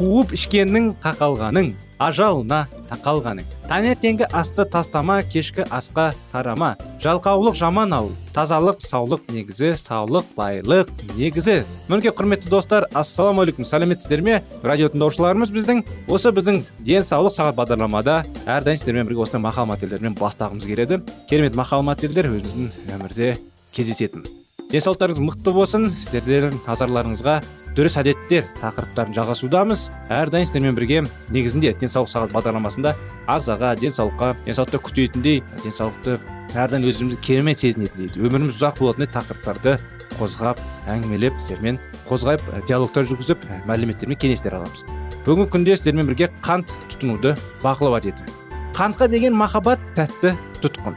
Қуып ішкеннің қақалғаның ажалына тақалғаның. Таңертеңгі асты тастама кешкі асқа қарама жалқаулық жаман ау тазалық саулық негізі саулық байлық негізі. Мінекей құрметті достар ассалаумағалейкум сәлеметсіздер ме радио тыңдаушыларымыз біздің. Осы біздің денсаулық сағат бағдарламада әрдайым сіздермен бірге осындай мақал мәтелдермен бастағымыз келеді. Керемет мақал мәтелдер өзіміздің өмірде кездесетін. Денсаулықтарыңыз мықты болсын. Сіздердің назарларыңызға дұрыс әдеттер тақырыптарын жалғасудамыз. Әрдайым сіздермен бірге негізінде денсаулық сағат бағдарламасында ағзаға денсаулыққа денсаулықты күтетіндей денсаулықты әрдайым өзімізді керемет сезінетіндей өміріміз ұзақ болатындай тақырыптарды қозғап әңгімелеп сіздермен қозғайып диалогтар жүргізіп мәліметтер мен кеңестер аламыз. Бүгінгі күнде сіздермен бірге қант тұтынуды бақылау әдеті қантқа деген махаббат тәтті тұтқын.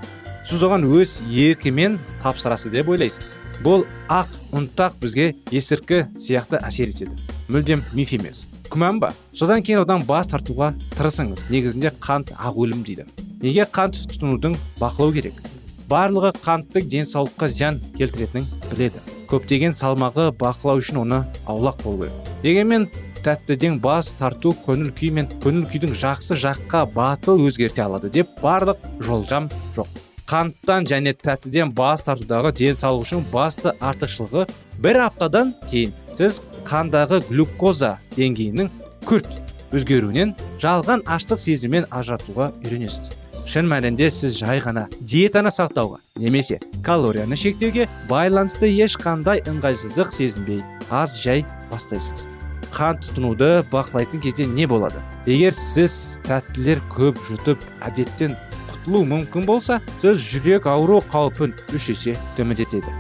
Сіз оған өз еркімен тапсырасыз деп ойлайсыз. Бұл ақ ұнтақ бізге есіркі сияқты әсер етеді. Мүлдем миф емес. Күмән ба содан кейін одан бас тартуға тырысыңыз. Негізінде қант ақ өлім дейді. Неге қант тұтынудың бақылау керек? Барлығы қанттың денсаулыққа зиян келтіретінін біледі. Көптеген салмағы бақылау үшін оны аулақ болу керек дегенмен тәттіден бас тарту көңіл күй мен көңіл күйдің жақсы жаққа батыл өзгерте алады деп барлық жолжам жоқ. Қанттан және тәттіден бас тартудағы денсаулық үшін басты артықшылығы бір аптадан кейін сіз қандағы глюкоза деңгейінің күрт өзгеруінен жалған аштық сезіммен ажыратуға үйренесіз. Шын мәнінде сіз жай ғана диетаны сақтауға немесе калорияны шектеуге байланысты ешқандай ыңғайсыздық сезінбей аз жай бастайсыз. Қант тұтынуды бақылайтын кезде не болады? Егер сіз тәттілер көп жұтып әдеттен құтылу мүмкін болса сіз жүрек ауру қаупін үш есе төмендетеді.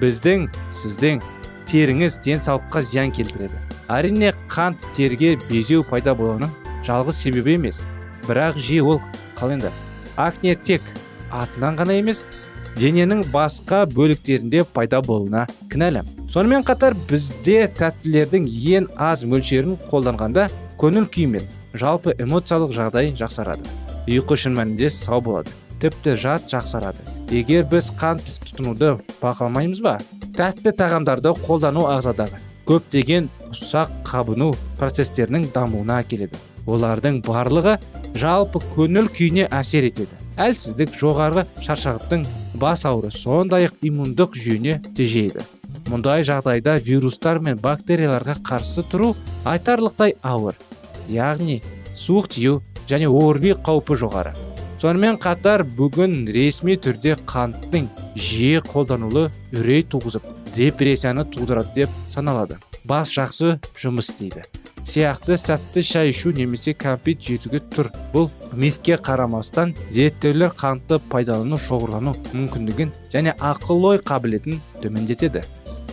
Біздің сіздің теріңіз денсаулыққа зиян келтіреді. Әрине қант терге безеу пайда болуының жалғыз себебі емес бірақ жиі ол қалай акне тек атынан ғана емес дененің басқа бөліктерінде пайда болуына кінәлі. Сонымен қатар бізде тәттілердің ең аз мөлшерін қолданғанда көңіл күй мен жалпы эмоциялық жағдай жақсарады. Ұйқы шын мәнінде сау болады. Тіпті жат жақсарады. Егер біз қант тұтынуды бақыламаймыз ба? Тәтті тағамдарды қолдану ағзадағы көптеген ұсақ қабыну процестерінің дамуына әкеледі. Олардың барлығы жалпы көңіл күйіне әсер етеді. Әлсіздік жоғарғы шаршағыттың бас ауыры сондай ақ иммундық жүйені тежейді мұндай жағдайда вирустар мен бактерияларға қарсы тұру айтарлықтай ауыр. Яғни суық тию және орви қаупі жоғары. Сонымен қатар бүгін ресми түрде қанттың жиі қолданылы үрей туғызып депрессияны тудырады деп саналады. Бас жақсы жұмыс істейді. Сияқты сәтті шай ішу немесе кәмпит жетуге тұр. Бұл мифке қарамастан зерттеулер қантты пайдалану шоғырлану мүмкіндігін және ақыл ой қабілетін төмендетеді.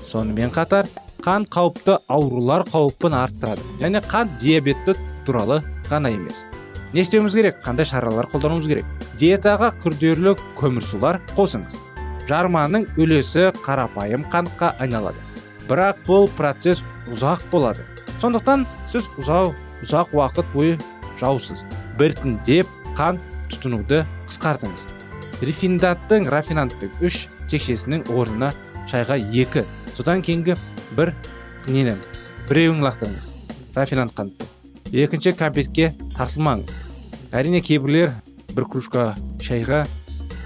Сонымен қатар қант қауіпті аурулар қаупін арттырады. Және қант диабеті туралы ғана емес. Не істеуіміз керек қандай шаралар қолдануымыз керек. Диетаға күрделі көмірсулар қосыңыз. Жарманың үлесі қарапайым қантқа айналады. Бірақ бұл процесс ұзақ болады. Сондықтан сіз ұзау ұзақ уақыт бойы жаусыз біртіндеп қант тұтынуды қысқартыңыз. Рефиндаттың рафинанттың үш текшесінің орнына шайға екі содан кейінгі бір нені біреуін лақтырыңыз. Рафинант қантты. Екінші кәмпитке тартылмаңыз. Әрине кейбіреулер бір кружка шайға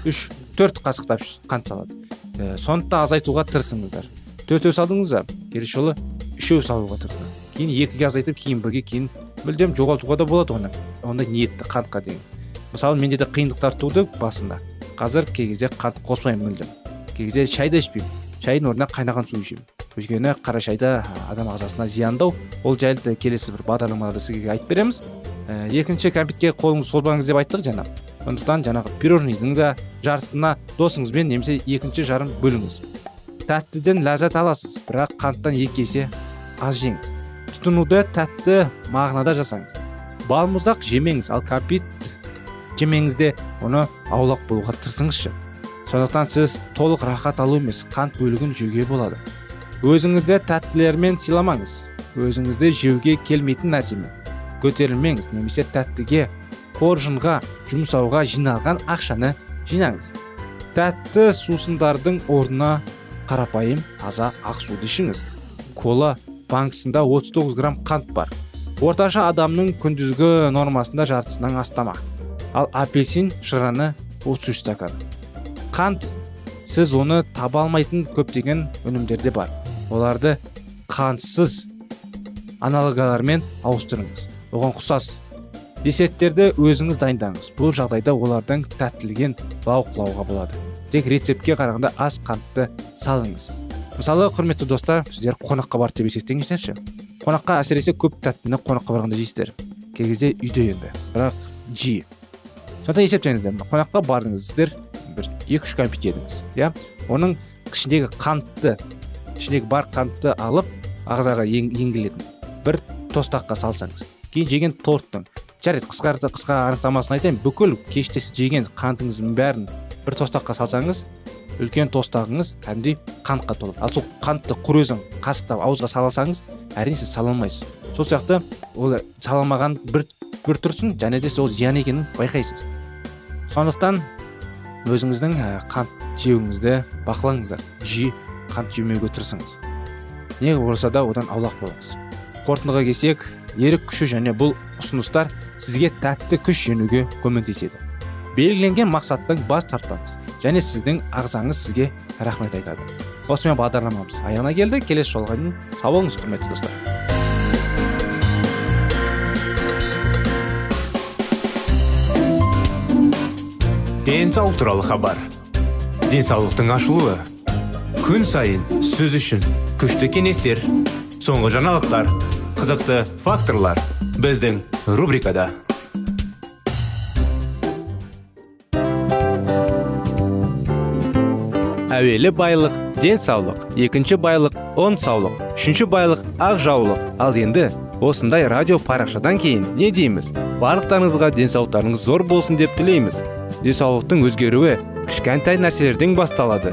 үш төрт қасықтап қант салады. Ә, соны да азайтуға тырысыңыздар. Төртеу салдыңыздар келесі жолы үшеу салуға тырысыңыз кейін екіге азайтып кейін бірге кейін мүлдем жоғалтуға да болады оны. Ондай ниетті қантқа деген. Мысалы менде де қиындықтар туды басында. Қазір кей кезде қант қоспаймын мүлдем. Кей кезде шай да ішпеймін. Шайдың орнына қайнаған су ішемін. Өйткені қара шайда адам ағзасына зияндау ол жайлы келесі бір бағдарламаларда сізге айтып береміз. Ә, екінші кәмпитке қолыңызды созбаңыз деп айттық жаңа. Сондықтан жаңағы пирожныйдың да жартысына досыңызбен немесе екінші жарым бөліңіз. Тәттіден ләззат аласыз бірақ қанттан екі есе аз жеңіз. Тұтынуды тәтті мағынада жасаңыз. Балмұздақ жемеңіз ал кәмпит жемеңіз де оны аулақ болуға тырысыңызшы. Сондықтан сіз толық рахат алу емес қант бөлігін жеуге болады. Өзіңізді тәттілермен сыйламаңыз. Өзіңізді жеуге келмейтін нәрсемен. Көтерілмеңіз немесе тәттіге қоржынға жұмсауға жиналған ақшаны жинаңыз. Тәтті сусындардың орнына қарапайым таза ақ суды ішіңіз кола банкісында 39 грамм қант бар. Орташа адамның күндізгі нормасында жартысынан астама ал апельсин шыраны 33 стакан. Қант сіз оны таба алмайтын көптеген өнімдерде бар. Оларды қантсыз аналогалармен ауыстырыңыз. Оған құсас десерттерді өзіңіз дайындаңыз. Бұл жағдайда олардың тәттілігін бақылауға болады. Тек рецептке қарағанда аз қантты салыңыз. Мысалы құрметті достар сіздер қонаққа барды деп есептеңіздерші қонаққа әсіресе көп тәттіні қонаққа барғанда жейсіздер. Кей кезде үйде енді. Бірақ жиі. Сондықтан есептеңіздер. Қонаққа бардыңыз бір екі үш кәмпит едіңіз иә? Оның ішіндегі қантты ішіндегі бар қантты алып ағзаға енгізілетін бір тостаққа салсаңыз кейін жеген торттың жарайды қысқарты қысқа анықтамасын айтайын бүкіл кеште жеген қантыңыздың бәрін бір тостаққа салсаңыз үлкен тостағыңыз кәдімгідей қантқа толады. Ал сол қантты құр өзің қасықтап ауызға сала алсаңыз әрине сіз сала алмайсыз сол сияқты ол сала алмаған бір бір тұрсын және де сол зиян екенін байқайсыз. Сондықтан өзіңіздің қант жеуіңізді бақылаңыздар. Жиі қант жемеуге тырысыңыз. Не болса да одан аулақ болыңыз. Қорытындыға келсек ерік күші және бұл ұсыныстар сізге тәтті күш женуге көмектеседі. Белгіленген мақсаттың бас тартпаңыз және сіздің ағзаңыз сізге рахмет айтады. Осымен бағдарламамыз аяғына келді. Келесі жолға дейін сау болыңыз құрметті достар. Денсаулық туралы хабар. Денсаулықтың ашылуы. Күн сайын сөз үшін күшті кеңестер соңғы жаңалықтар қызықты факторлар біздің рубрикада. Әуелі байлық денсаулық екінші байлық он саулық үшінші байлық ақ жаулық. Ал енді осындай радио парақшадан кейін не дейміз? Барлықтарыңызға денсаулықтарыңыз зор болсын деп тілейміз. Денсаулықтың өзгеруі кішкентай нәрселерден басталады.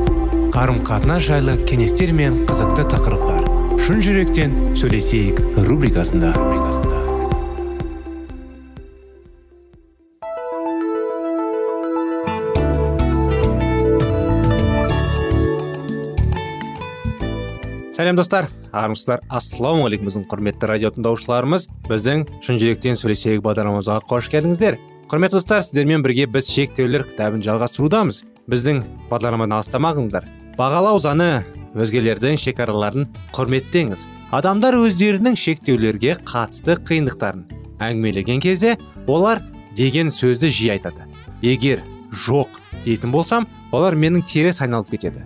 Қарым қатынас жайлы кеңестер мен қызықты тақырыптар. Шын жүректен сөйлесейік рубрикасында. Сәлем достар. Армысыздар. Ассалаумағалейкум біздің құрметті радио тыңдаушыларымыз. Біздің шын жүректен сөйлесейік бағдарламамызға қош келдіңіздер. Құрметті достар сіздермен бірге біз шектеулер кітабын жалғастырудамыз. Біздің бағдарламадан алыстамаңыздар бағалау заңы. Өзгелердің шекараларын құрметтеңіз. Адамдар өздерінің шектеулерге қатысты қиындықтарын әңгімелеген кезде олар деген сөзді жиі айтады. Егер жоқ дейтін болсам олар менің теріс айналып кетеді.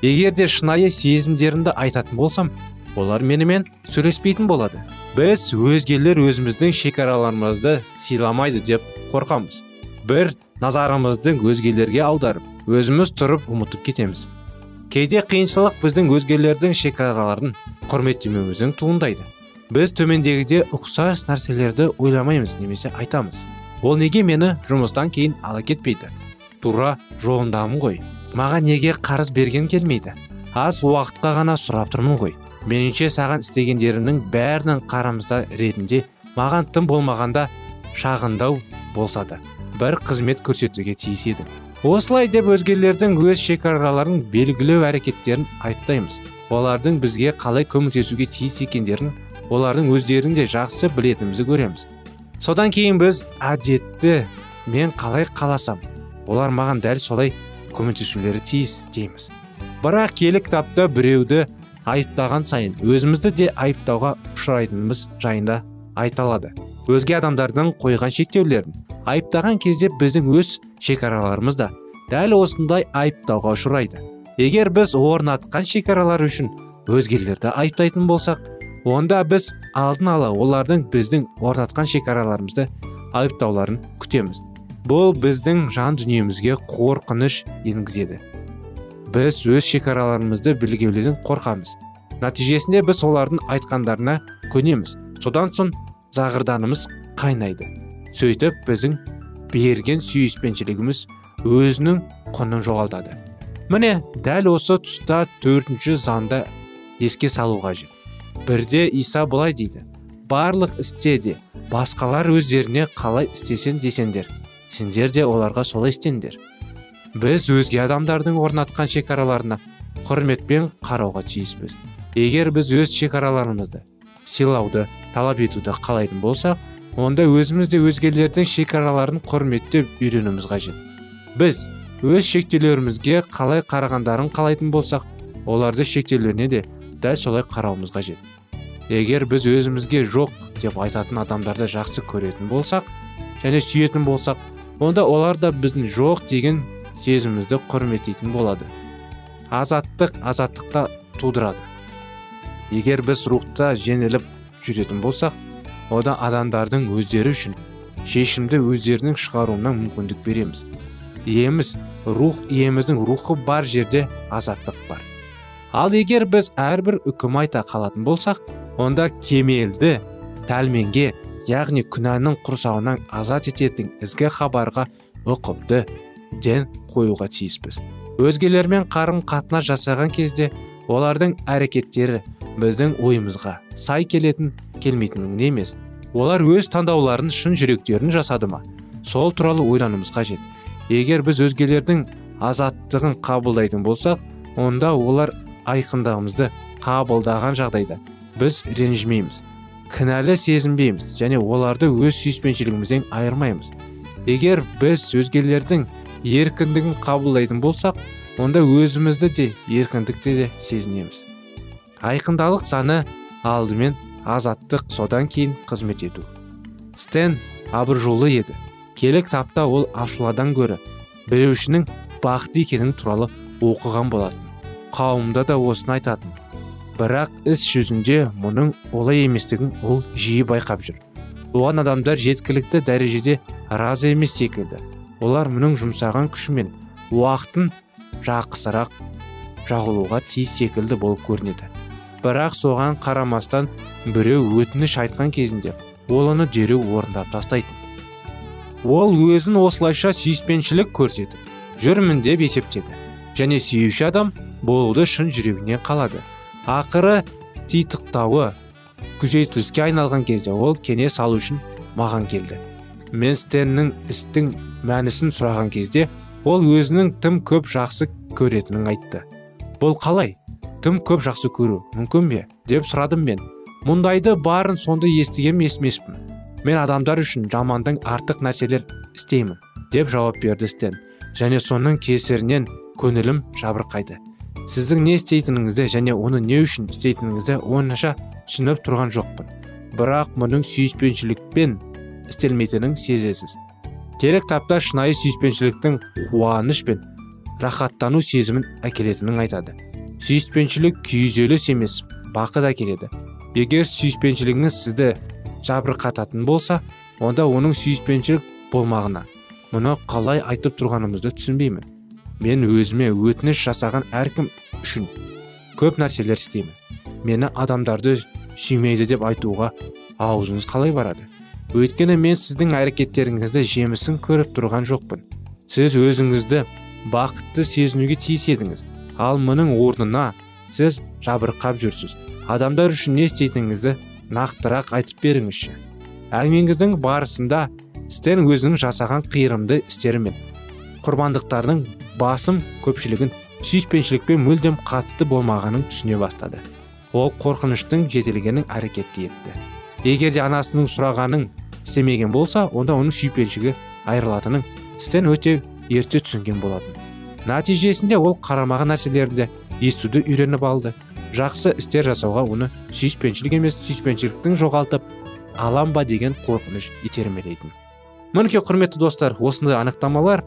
Егер де шынайы сезімдерімді айтатын болсам олар менімен сөйлеспейтін болады. Біз өзгелер өзіміздің шекараларымызды сыйламайды деп қорқамыз. Бір назарымыздың өзгелерге аударып өзіміз тұрып ұмытып кетеміз. Кейде қиыншылық біздің өзгелердің шекараларын құрметтемеуімізден туындайды. Біз төмендегіде ұқсас нәрселерді ойламаймыз немесе айтамыз. Ол неге мені жұмыстан кейін ала кетпейді? Тура жолындамын ғой. Маған неге қарыз берген келмейді? Аз уақытқа ғана сұрап тұрмын ғой. Меніңше саған істегендерімнің бәрінің қарамызда ретінде маған тым болмағанда шағындау болса да бір қызмет көрсетуге тиіс осылай деп өзгелердің өз шекараларын белгілеу әрекеттерін айыптаймыз олардың бізге қалай көмектесуге тиіс екендерін олардың өздерін де жақсы білетінімізді көреміз. Содан кейін біз әдетті мен қалай қаласам олар маған дәл солай көмектесулері тиіс дейміз. Бірақ киелі кітапта біреуді айыптаған сайын өзімізді де айыптауға ұшырайтынымыз жайында айталады өзге адамдардың қойған шектеулерін айыптаған кезде біздің өз шекараларымыз да дәл осындай айыптауға ұшырайды. Егер біз орнатқан шекаралар үшін өзгелерді айыптайтын болсақ онда біз алдын ала олардың біздің орнатқан шекараларымызды айыптауларын күтеміз. Бұл біздің жан дүниемізге қорқыныш енгізеді. Біз өз шекараларымызды білгеулерден қорқамыз. Нәтижесінде біз олардың айтқандарына көнеміз. Содан соң зағырданымыз қайнайды. Сөйтіп біздің берген сүйіспеншілігіміз өзінің құнын жоғалтады. Міне дәл осы тұста төртінші заңда еске салу қажет. Бірде иса былай дейді. Барлық істе де басқалар өздеріне қалай істесен десеңдер сендер де оларға солай істеңдер біз өзге адамдардың орнатқан шекараларына құрметпен қарауға тиіспіз. Егер біз өз шекараларымызды сыйлауды талап етуді қалайтын болсақ онда өзіміз де өзгелердің шекараларын құрметтеп үйренуіміз қажет. Біз өз шектеулерімізге қалай қарағандарын қалайтын болсақ оларды шектеулеріне де дәл солай қарауымыз қажет. Егер біз өзімізге жоқ деп айтатын адамдарды жақсы көретін болсақ және сүйетін болсақ онда олар да біздің жоқ деген сезімімізді құрметтейтін болады. Азаттық азаттықта тудырады. Егер біз рухта жеңіліп жүретін болсақ ода адамдардың өздері үшін шешімді өздерінің шығаруына мүмкіндік береміз иеміз рух иеміздің рухы бар жерде азаттық бар ал егер біз әрбір үкім айта қалатын болсақ онда кемелді тәлменге яғни күнәнің құрсауынан азат ететін ізгі хабарға ұқыпты ден қоюға тиіспіз өзгелермен қарым қатынас жасаған кезде олардың әрекеттері біздің ойымызға сай келетін келмейтінін емес. Олар өз таңдауларын шын жүректерін жасады ма? Сол туралы ойлануымыз қажет. Егер біз өзгелердің азаттығын қабылдайтын болсақ онда олар айқындығымызды қабылдаған жағдайда біз ренжімейміз кінәлі сезінбейміз және оларды өз сүйіспеншілігімізден айырмаймыз. Егер біз өзгелердің еркіндігін қабылдайтын болсақ онда өзімізді де еркіндікте де сезінеміз. Айқындалық саны алдымен азаттық содан кейін қызмет ету. Стен абыржулы еді. Келік тапта ол ашуладан гөрі біреушінің бақытты екенін туралы оқыған болатын. Қауымда да осыны айтатын. Бірақ іс жүзінде мұның олай еместігін ол жиі байқап жүр. Оған адамдар жеткілікті дәрежеде разы емес секілді. Олар мұның жұмсаған күші мен уақытын жақсырақ жағылуға тиіс секілді болып көрінеді. Бірақ соған қарамастан біреу өтініш айтқан кезінде ол оны дереу орындап тастайтын. Ол өзін осылайша сүйіспеншілік көрсетіп жүрмін деп есептеді. Және сүйуші адам болуды шын жүрегіне қалады. Ақыры титықтауы күзетіліске айналған кезде ол кеңес алу үшін маған келді. Мен стеннің істің мәнісін сұраған кезде ол өзінің тым көп жақсы көретінін айтты. Бұл қалай? Тым көп жақсы көру мүмкін бе? деп сұрадым мен. Мұндайды барын сонда естіген емеспін мен адамдар үшін жамандың артық нәрселер істеймін деп жауап берді стен және соның кесірінен көңілім жабырқайды. Сіздің не істейтініңізді және оны не үшін істейтініңізді оңаша түсініп тұрған жоқпын. Бірақ мұның сүйіспеншілікпен істелмейтінін сезесіз. Керек тапта шынайы сүйіспеншіліктің қуаныш пен рахаттану сезімін әкелетінін айтады. Сүйіспеншілік күйзеліс емес бақыт әкеледі. Егер сүйіспеншілігіңіз сізді жабырқататын болса онда оның сүйіспеншілік болмағына мұны қалай айтып тұрғанымызды түсінбеймін. Мен өзіме өтініш жасаған әркім үшін көп нәрселер істеймін. Мені адамдарды сүймейді деп айтуға аузыңыз қалай барады? Өйткені мен сіздің әрекеттеріңізді жемісін көріп тұрған жоқпын. Сіз өзіңізді бақытты сезінуге тиіс едіңіз. Ал мұның орнына сіз жабырқап жүрсіз. Адамдар үшін не істейтініңізді нақтырақ айтып беріңізші. Әңгімеңіздің барысында стен өзінің жасаған қиырымды істері мен құрбандықтардың басым көпшілігін сүйіспеншілікпен мүлдем қатысты болмағанын түсіне бастады. Ол қорқыныштың жетелгенін әрекетті етті. Егер де анасының сұрағанын істемеген болса онда оның сүйіспеншілігі айырылатынын стен өте ерте түсінген болатын. Нәтижесінде ол қарамаған нәрселерді естуді үйреніп алды. Жақсы істер жасауға оны сүйіспеншілік емес сүйіспеншіліктің жоғалтып алам ба деген қорқыныш итермелейтін. Мінекей құрметті достар осындай анықтамалар.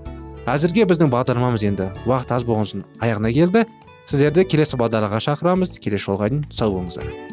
Әзірге біздің бағдарламамыз енді уақыт аз болған соң аяғына келді. Сіздерді келесі бағдарламаға шақырамыз. Келесі жолға дейін сау болыңыздар.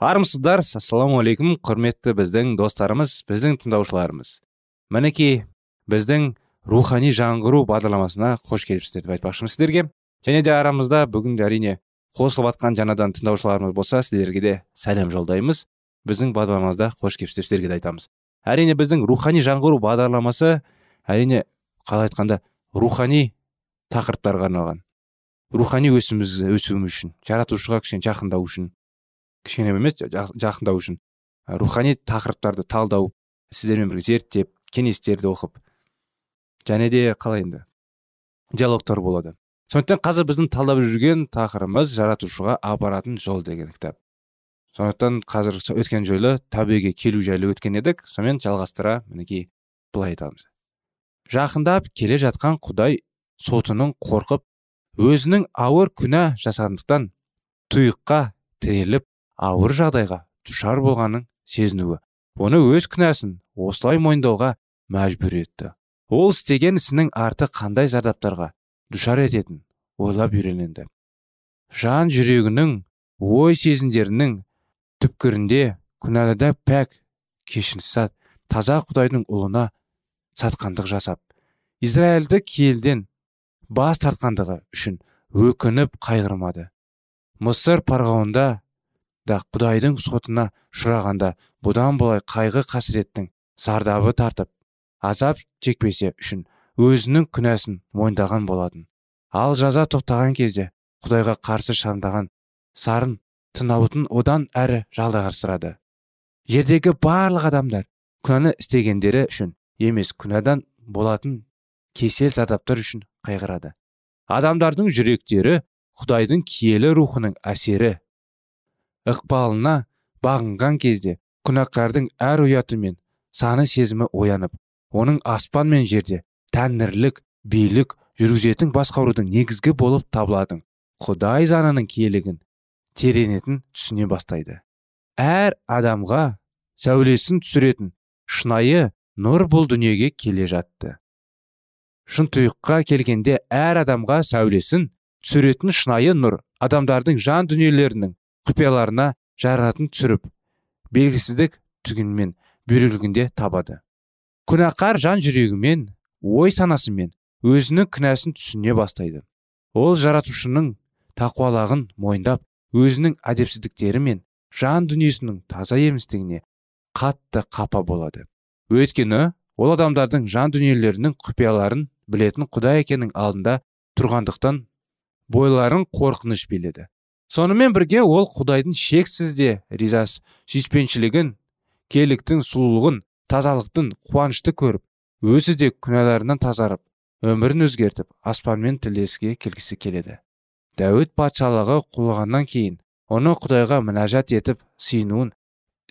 Армысыздар ассалаумағалейкум құрметті біздің достарымыз біздің тыңдаушыларымыз. Мінекей біздің рухани жаңғыру бағдарламасына қош келіпсіздер деп айтпақшымын сіздерге. Және де арамызда бүгінде әрине қосылып жатқан жаңадан тыңдаушыларымыз болса сіздерге де сәлем жолдаймыз. Біздің бағдарламамызда қош келіпсіздер сіздерге де айтамыз. Әрине біздің рухани жаңғыру бағдарламасы әрине қалай айтқанда рухани тақырыптарға арналған. Рухани өсіміз өсуіміз үшін жаратушыға кішкене жақындау үшін кішкене емес жақындау үшін. Рухани тақырыптарды талдау сіздермен бірге зерттеп кеңестерді оқып және де қалай енді диалогтар болады. Сондықтан қазір біздің талдап жүрген тақырыбымыз жаратушыға апаратын жол деген кітап. Сондықтан қазір өткен жолы тәубеге келу жайлы өткен едік. Сонымен жалғастыра мінекей былай айтамыз. Жақындап келе жатқан құдай сотының қорқып өзінің ауыр күнә жасағандықтан тұйыққа тіреліп ауыр жағдайға душар болғанын сезінуі. Оны өз күнәсін осылай мойындауға мәжбүр етті. Ол істеген ісінің арты қандай зардаптарға душар ететінін ойлап үйренеді жан жүрегінің ой сезімдерінің түпкірінде күнәліда пәк кешірсат таза құдайдың ұлына сатқандық жасап израильді келден бас тартқандығы үшін өкініп қайғырмады. Мысыр парғауында да құдайдың сотына ұшырағанда бұдан былай қайғы қасіреттің зардабы тартып азап чекпесе үшін өзінің күнәсін мойындаған болатын. Ал жаза тоқтаған кезде құдайға қарсы шамдаған сарын тынаутын одан әрі жалғастырады жердегі барлық адамдар күнәні істегендері үшін емес күнәдан болатын кесел зардаптар үшін қайғырады. Адамдардың жүректері құдайдың киелі рухының әсері ықпалына бағынған кезде күнәкардың әр ұяты мен саны сезімі оянып оның аспан мен жерде тәңірлік билік жүргізетін басқарудың негізгі болып табылатын құдай заңының киелігін теренетін түсіне бастайды. Әр адамға сәулесін түсіретін шынайы нұр бұл дүниеге келе жатты. Шынтұйыққа келгенде әр адамға сәулесін түсіретін шынайы нұр адамдардың жан дүниелерінің құпияларына жаратын түсіріп белгісіздік түгінмен бүйрегінде табады. Күнәқар жан жүрегімен ой санасымен өзінің күнәсін түсіне бастайды. Ол жаратушының тақуалағын мойындап өзінің әдепсіздіктері мен жан дүниесінің таза емістігіне қатты қапа болады. Өйткені ол адамдардың жан дүниелерінің құпияларын білетін құдай екенің алдында тұрғандықтан бойларын қорқыныш биледі. Сонымен бірге ол құдайдың шексіз де ризас сүйіспеншілігін келіктің сұлулығын тазалықтың қуанышты көріп өзі де күнәларынан тазарып өмірін өзгертіп аспанмен тілдеске келгісі келеді. Дәуіт патшалығы құлағаннан кейін оны құдайға мінәжат етіп сыйынуын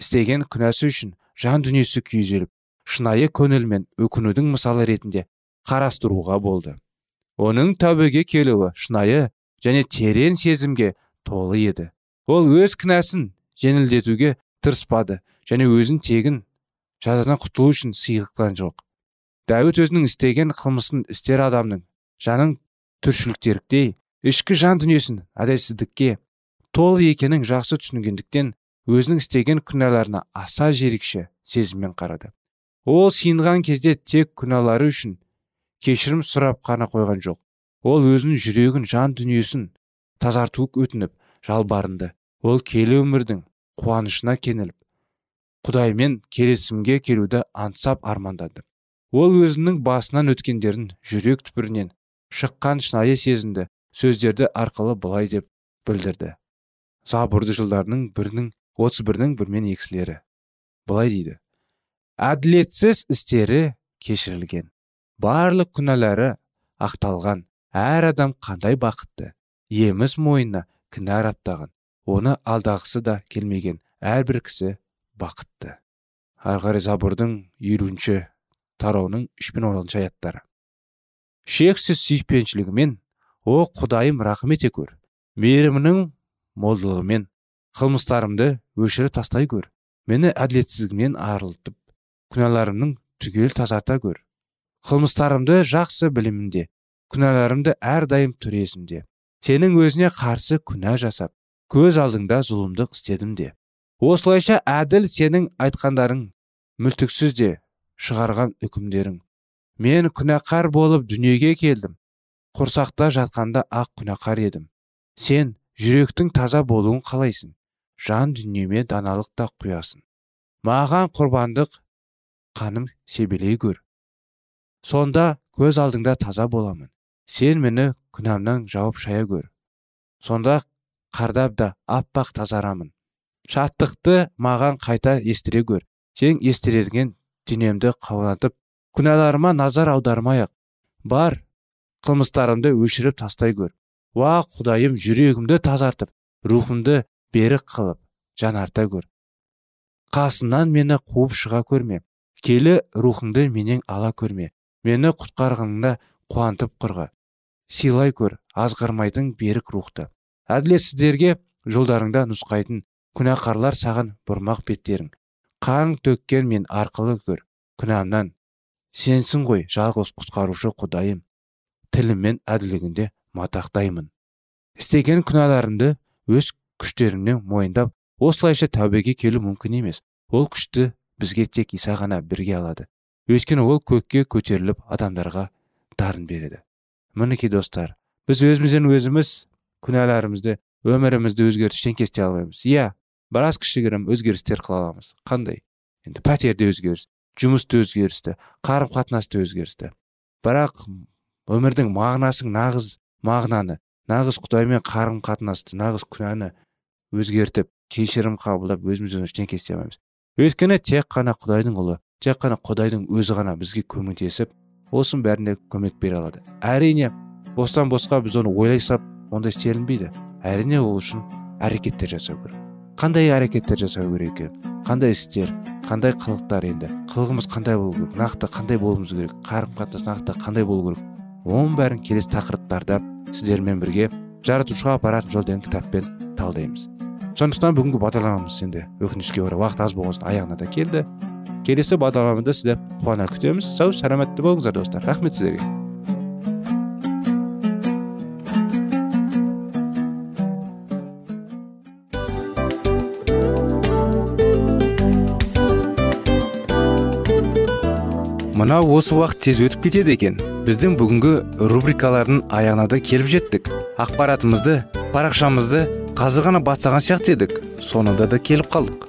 істеген күнәсі үшін жан дүниесі күйзеліп шынайы көңілмен өкінудің мысалы ретінде қарастыруға болды. Оның тәубеге келуі шынайы және терең сезімге толы еді. Ол өз кінәсін жеңілдетуге тырыспады және өзін тегін жазадан құтылу үшін сыйғыққан жоқ. Дәуіт өзінің істеген қылмысын істер адамның жанын түршіліктеріктей ішкі жан дүниесін әділетсіздікке толы екенін жақсы түсінгендіктен өзінің істеген күнәларына аса жерекше сезіммен қарады. Ол сиынған кезде тек күнәлары үшін кешірім сұрап қана қойған жоқ. Ол өзінің жүрегін жан дүниесін тазарту өтініп жалбарынды ол келі өмірдің қуанышына кеніліп құдаймен келісімге келуді аңсап армандады ол өзінің басынан өткендерін жүрек түпірінен шыққан шынайы сезімді сөздерді арқылы былай деп білдірді. Забурды жылдарының бірінің отыз бірінің бірмен екісілері былай дейді. Әділетсіз істері кешірілген. Барлық күнәлары ақталған. Әр адам қандай бақытты. Еміс мойнына кінә аттаған. Оны алдағысы да келмеген әрбір кісі бақытты. Ары қарай забурдың елуінші тарауының үш пен он алтыншы аяттары. Шексіз сүйіспеншілігімен о құдайым рахым ете көр. Мейірімінің молдылығымен қылмыстарымды өшіріп тастай көр. Мені әділетсіздігімнен арылтып күнәларымның түгел тазарта көр. Қылмыстарымды жақсы білімінде күнәларымды әрдайым түресімде сенің өзіне қарсы күнә жасап көз алдыңда зұлымдық істедім де. Осылайша әділ сенің айтқандарың мүлтіксіз де шығарған үкімдерің. Мен күнәқар болып дүниеге келдім. Құрсақта жатқанда ақ күнәқар едім. Сен жүректің таза болуын қалайсың. Жан дүниеме даналық та құясың. Маған құрбандық қаным себелей көр сонда көз алдыңда таза боламын. Сен мені күнәмнан жауып шая көр сонда қардап да аппақ тазарамын. Шаттықты маған қайта естіре көр сен естіреген денемді қаунатып күнәларыма назар аудармай ақ бар қылмыстарымды өшіріп тастай көр уа құдайым жүрегімді тазартып рухымды берік қылып жанарта көр қасынан мені қуып шыға көрме. Келі рухыңды менен ала көрме. Мені құтқарғаныңда қуантып қырғы сыйлай көр азғырмайтын берік рухты. Әділетсіздерге жолдарыңда нұсқайтын күнәқарлар саған бұрмақ беттерің. Қан төккен мен арқылы көр күнәмнан. Сенсің ғой жалғыз құтқарушы құдайым. Тіліммен әділігінде матақтаймын. Істеген күнәларымды өз күштерімнен мойындап осылайша тәубеге келу мүмкін емес. Ол күшті бізге тек иса ғана берге алады. Өйткені ол көкке көтеріліп адамдарға дарын береді. Мінекей достар біз өзімізден өзіміз күнәларымызды өмірімізді өзгертіштен кесте алмаймыз. Иә біраз кішігірім өзгерістер қыла аламыз. Қандай? Енді пәтерде өзгеріс жұмыста өзгерісті қарым қатынаста өзгерісті. Бірақ өмірдің мағынасын нағыз мағынаны нағыз құдаймен қарым қатынасты нағыз күнәні өзгертіп кешірім қабылдап өзіміз ештеңе істей алмаймыз. Өйткені тек қана құдайдың ұлы тек қана құдайдың өзі ғана бізге көмектесіп осының бәріне көмек бере алады. Әрине бостан босқа біз оны ойлай салып ондай істелінбейді. Әрине ол үшін әрекеттер жасау керек. Қандай әрекеттер жасау керек екен? Қандай істер қандай қылықтар енді? Қылығымыз қандай болу керек? Нақты қандай болуымыз керек? Қарым қатынас нақты қандай болу керек? Оның бәрін келесі тақырыптарда сіздермен бірге жаратушыға апаратын жол деген кітаппен талдаймыз. Сондықтан бүгінгі бағдарламамыз енді өкінішке орай уақыт аз болған соң аяғына да келді. Келесі бағдарламада сізді қуана күтеміз. Сау сәлеметті болыңыздар достар. Рахмет сіздерге. Мынау осы уақыт тез өтіп кетеді екен. Біздің бүгінгі рубрикалардың аяғына да келіп жеттік. Ақпаратымызды парақшамызды қазір ғана бастаған сияқты едік. Соңында да келіп қалдық.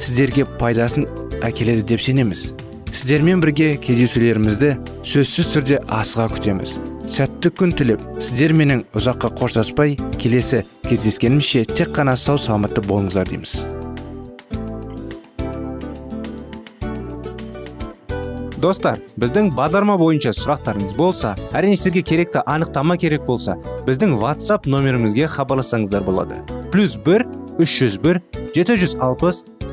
сіздерге пайдасын әкеледі деп сенеміз. Сіздермен бірге кездесулерімізді сөзсіз түрде асыға күтеміз. Сәтті күн тілеп сіздер менің ұзаққа қоштаспай келесі кездескенімізше тек қана сау саламатты болыңыздар дейміз. Достар біздің бағдарлама бойынша сұрақтарыңыз болса әрине сіздерге керекті анықтама керек болса біздің whatsapp нөмірімізге хабарлассаңыздар болады. Плюс бір үш жүз бір жеті жүз алпыс